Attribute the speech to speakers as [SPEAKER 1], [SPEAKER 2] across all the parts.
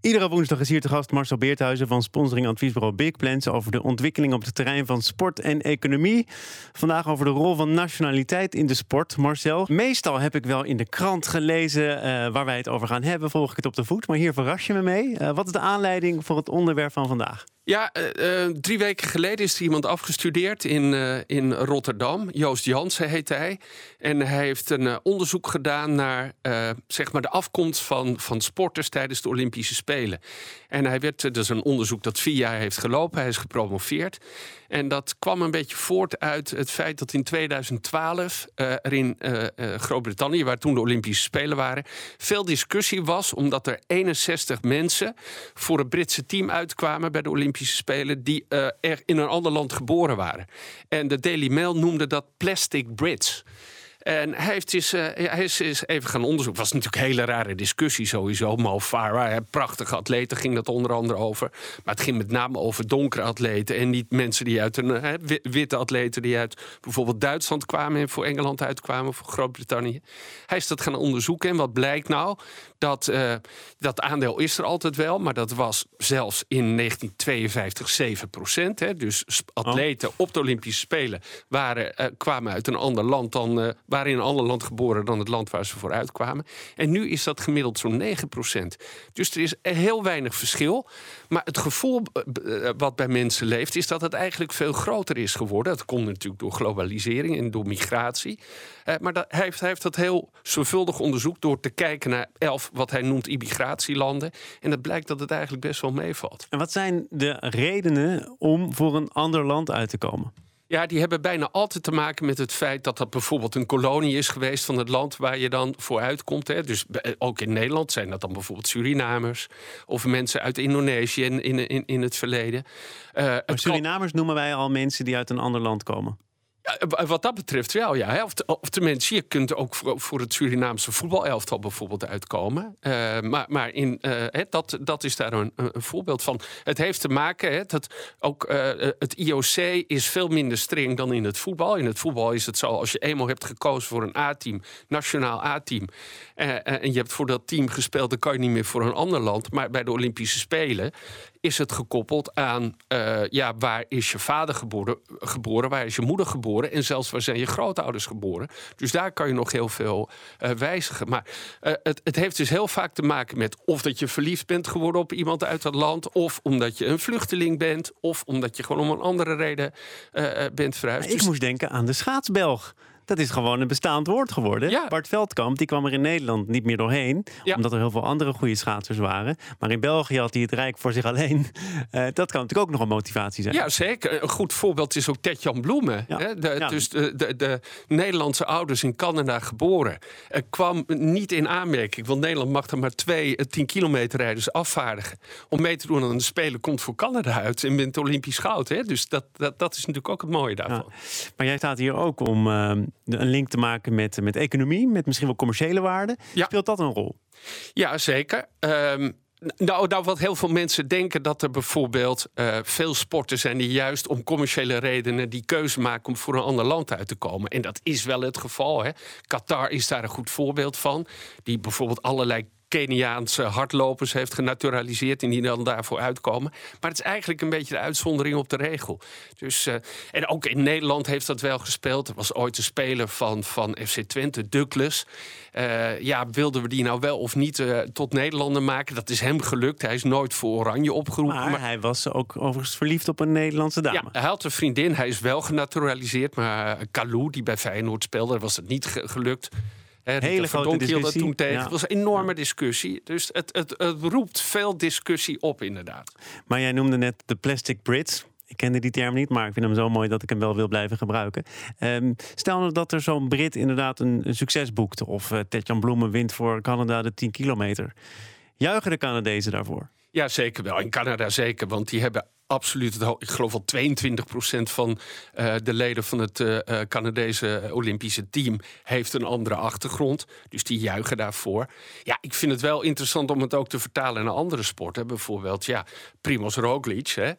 [SPEAKER 1] Iedere woensdag is hier te gast Marcel Beerthuizen van sponsoring adviesbureau Big Plans over de ontwikkeling op het terrein van sport en economie. Vandaag over de rol van nationaliteit in de sport. Marcel, meestal heb ik wel in de krant gelezen eh, waar wij het over gaan hebben, volg ik het op de voet. Maar hier verras je me mee. Uh, wat is de aanleiding voor het onderwerp van vandaag?
[SPEAKER 2] Ja, uh, drie weken geleden is er iemand afgestudeerd in, uh, in Rotterdam. Joost Jansen heet hij. En hij heeft een onderzoek gedaan naar zeg maar de afkomst van, van sporters tijdens de Olympische Spelen. En hij werd, is een onderzoek dat vier jaar heeft gelopen. Hij is gepromoveerd. En dat kwam een beetje voort uit het feit dat in 2012 er in Groot-Brittannië, waar toen de Olympische Spelen waren, veel discussie was omdat er 61 mensen voor het Britse team uitkwamen bij de Olympische Spelen die uh, er in een ander land geboren waren. En de Daily Mail noemde dat plastic Brits. En hij, heeft dus, uh, hij is, is, even gaan onderzoeken. Het was natuurlijk een hele rare discussie sowieso. Mo Farah, prachtige atleten, ging dat onder andere over. Maar het ging met name over donkere atleten. En niet mensen die uit een hè, witte atleten die uit bijvoorbeeld Duitsland kwamen en voor Engeland uitkwamen, voor Groot-Brittannië. Hij is dat gaan onderzoeken. En wat blijkt nou? Dat, uh, dat aandeel is er altijd wel, maar dat was zelfs in 1952 7 procent. Hè. Dus atleten op de Olympische Spelen waren, uh, kwamen uit een ander land dan. Waren in ander land geboren dan het land waar ze voor uitkwamen. En nu is dat gemiddeld zo'n 9 procent. Dus er is heel weinig verschil. Maar het gevoel wat bij mensen leeft, is dat het eigenlijk veel groter is geworden. Dat komt natuurlijk door globalisering en door migratie. maar dat, hij, heeft, heeft dat heel zorgvuldig onderzoekt door te kijken naar elf wat hij noemt immigratielanden. En het blijkt dat het eigenlijk best wel meevalt.
[SPEAKER 1] En wat zijn de redenen om voor een ander land uit te komen?
[SPEAKER 2] Ja, die hebben bijna altijd te maken met het feit dat dat bijvoorbeeld een kolonie is geweest van het land waar je dan voor uitkomt. Hè. Dus ook in Nederland zijn dat dan bijvoorbeeld Surinamers of mensen uit Indonesië in, in, in, in het verleden.
[SPEAKER 1] Uh, Surinamers noemen wij al mensen die uit een ander land komen.
[SPEAKER 2] Wat dat betreft wel, ja. Of, of tenminste, je kunt ook voor, het Surinaamse voetbalelftal bijvoorbeeld uitkomen. Uh, maar maar in, uh, dat, dat is daar een, een, voorbeeld van. Het heeft te maken, dat ook uh, het IOC is veel minder streng dan in het voetbal. In het voetbal is het zo, als je eenmaal hebt gekozen voor een A-team, nationaal A-team, en je hebt voor dat team gespeeld, dan kan je niet meer voor een ander land. Maar bij de Olympische Spelen is het gekoppeld aan uh, ja, waar is je vader geboren, geboren, waar is je moeder geboren en zelfs waar zijn je grootouders geboren. Dus daar kan je nog heel veel uh, wijzigen. Maar uh, het, het, heeft dus heel vaak te maken met of dat je verliefd bent geworden op iemand uit dat land, of omdat je een vluchteling bent, of omdat je gewoon om een andere reden bent verhuisd.
[SPEAKER 1] Ik dus... moest denken aan de schaatsbelg. Dat is gewoon een bestaand woord geworden. Ja. Bart Veldkamp die kwam er in Nederland niet meer doorheen. Omdat er heel veel andere goede schaatsers waren. Maar in België had hij het Rijk voor zich alleen. Uh, dat kan natuurlijk ook nog een motivatie zijn.
[SPEAKER 2] Ja, zeker. Een goed voorbeeld is ook Tetjan Bloemen. Ja. Hè? De, dus de, de, de, Nederlandse ouders in Canada geboren. Uh, kwam niet in aanmerking. Want Nederland mag er maar twee 10 eh, kilometer rijders afvaardigen. Om mee te doen aan de Spelen komt voor Canada uit. En wint Olympisch goud. Hè? Dus dat, dat, dat is natuurlijk ook het mooie daarvan.
[SPEAKER 1] Maar jij staat hier ook om ehm, een link te maken met, met economie, met misschien wel commerciële waarden. Speelt dat een rol?
[SPEAKER 2] Ja, zeker. Um, nou, nou, wat heel veel mensen denken dat er bijvoorbeeld uh, veel sporten zijn die juist om commerciële redenen die keuze maken om voor een ander land uit te komen. En dat is wel het geval. Hè. Qatar is daar een goed voorbeeld van. Die bijvoorbeeld allerlei Keniaanse hardlopers heeft genaturaliseerd en die dan daarvoor uitkomen. Maar het is eigenlijk een beetje de uitzondering op de regel. Dus, uh, en ook in Nederland heeft dat wel gespeeld. Er was ooit een speler van, van FC Twente, Douglas. Uh, ja, wilden we die nou wel of niet uh, tot Nederlander maken? Dat is hem gelukt. Hij is nooit voor Oranje opgeroepen.
[SPEAKER 1] Maar, maar... hij was ook overigens verliefd op een Nederlandse dame.
[SPEAKER 2] Ja, hij had een vriendin. Hij is wel genaturaliseerd. Maar Kalou, die bij Feyenoord speelde, was het niet gelukt. He, Hele grote discussie. toen tegen. Het was een enorme discussie. Dus het, het, het roept veel discussie op, inderdaad.
[SPEAKER 1] Maar jij noemde net de plastic Brits. Ik kende die term niet, maar ik vind hem zo mooi dat ik hem wel wil blijven gebruiken. Um, stel nou dat er zo'n Brit inderdaad een, een, succes boekt. Of uh, Tetjan Bloemen wint voor Canada de 10 kilometer. Juichen de Canadezen daarvoor?
[SPEAKER 2] Ja, zeker wel. In Canada zeker, want die hebben absoluut, ik geloof al 22% van uh, de leden van het uh, Canadese Olympische team heeft een andere achtergrond. Dus die juichen daarvoor. Ja, ik vind het wel interessant om het ook te vertalen naar andere sporten. Bijvoorbeeld, ja, Primoz Roglic, hè,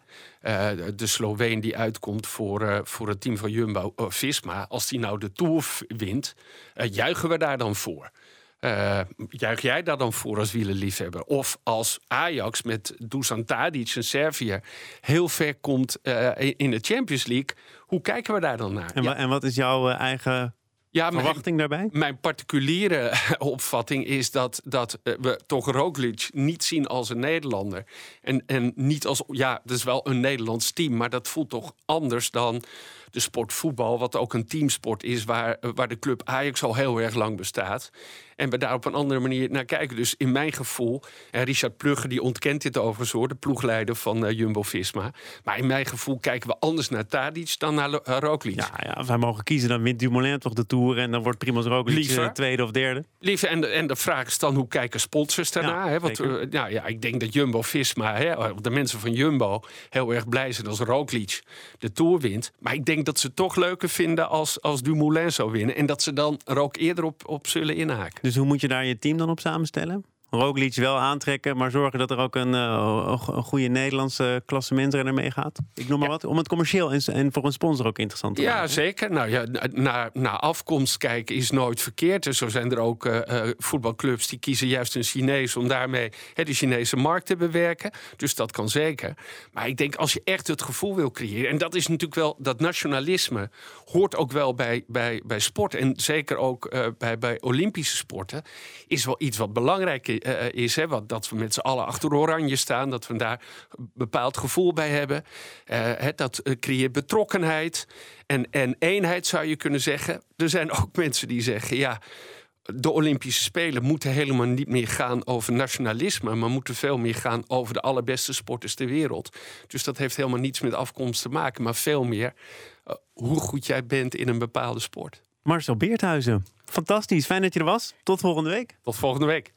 [SPEAKER 2] de Sloveen die uitkomt voor, voor het team van Jumbo-Visma. Als die nou de Tour wint, juichen we daar dan voor. Uh, juich jij daar dan voor als wielerliefhebber? Of als Ajax met Dusan Tadic en Servië heel ver komt uh, in de Champions League, hoe kijken we daar dan naar?
[SPEAKER 1] En, ja. en wat is jouw uh, eigen ja, verwachting
[SPEAKER 2] mijn,
[SPEAKER 1] daarbij?
[SPEAKER 2] Mijn particuliere opvatting is dat, dat we toch Roglic niet zien als een Nederlander. En, en niet als, ja, dat is wel een Nederlands team, maar dat voelt toch anders dan de sport voetbal, wat ook een teamsport is, waar, waar de club Ajax al heel erg lang bestaat. En we daar op een andere manier naar kijken. Dus in mijn gevoel, en Richard Plugge die ontkent dit overigens hoor, de ploegleider van uh, Jumbo-Visma. Maar in mijn gevoel kijken we anders naar Tadic dan naar uh, Roglic.
[SPEAKER 1] Ja, ja, als wij mogen kiezen, dan wint Dumoulin toch de Tour en dan wordt Primoz Roglic Liever. Eh, tweede of derde.
[SPEAKER 2] Liever, en de, en de vraag is dan, hoe kijken sponsors daarna? Ja, hè? Want, uh, nou, ja, ik denk dat Jumbo-Visma, de mensen van Jumbo, heel erg blij zijn als Roglic de Tour wint. Maar ik denk dat ze toch leuker vinden als, als Dumoulin zou winnen. En dat ze dan er ook eerder op, op zullen inhaken.
[SPEAKER 1] Dus hoe moet je daar je team dan op samenstellen? Roglic wel aantrekken, maar zorgen dat er ook een, uh, een goede Nederlandse klassementrenner meegaat. Ik noem maar wat. Om het commercieel en, en, voor een sponsor ook interessant te
[SPEAKER 2] ja,
[SPEAKER 1] maken.
[SPEAKER 2] Ja, zeker. Nou ja, naar, naar afkomst kijken is nooit verkeerd. Dus zo zijn er ook uh, voetbalclubs die kiezen juist een Chinees om daarmee hè, de Chinese markt te bewerken. Dus dat kan zeker. Maar ik denk als je echt het gevoel wil creëren, en dat is natuurlijk wel dat nationalisme hoort ook wel bij, bij, bij sport en zeker ook uh, bij, bij Olympische sporten, is wel iets wat belangrijk is uh, is. Hè, wat, dat we met z'n allen achter oranje staan. Dat we daar een bepaald gevoel bij hebben. Uh, dat creëert betrokkenheid en, en eenheid, zou je kunnen zeggen. Er zijn ook mensen die zeggen, ja de Olympische Spelen moeten helemaal niet meer gaan over nationalisme, maar moeten veel meer gaan over de allerbeste sporters ter wereld. Dus dat heeft helemaal niets met afkomst te maken, maar veel meer uh, hoe goed jij bent in een bepaalde sport.
[SPEAKER 1] Marcel Beerthuizen, fantastisch. Fijn dat je er was. Tot volgende week.
[SPEAKER 2] Tot volgende week.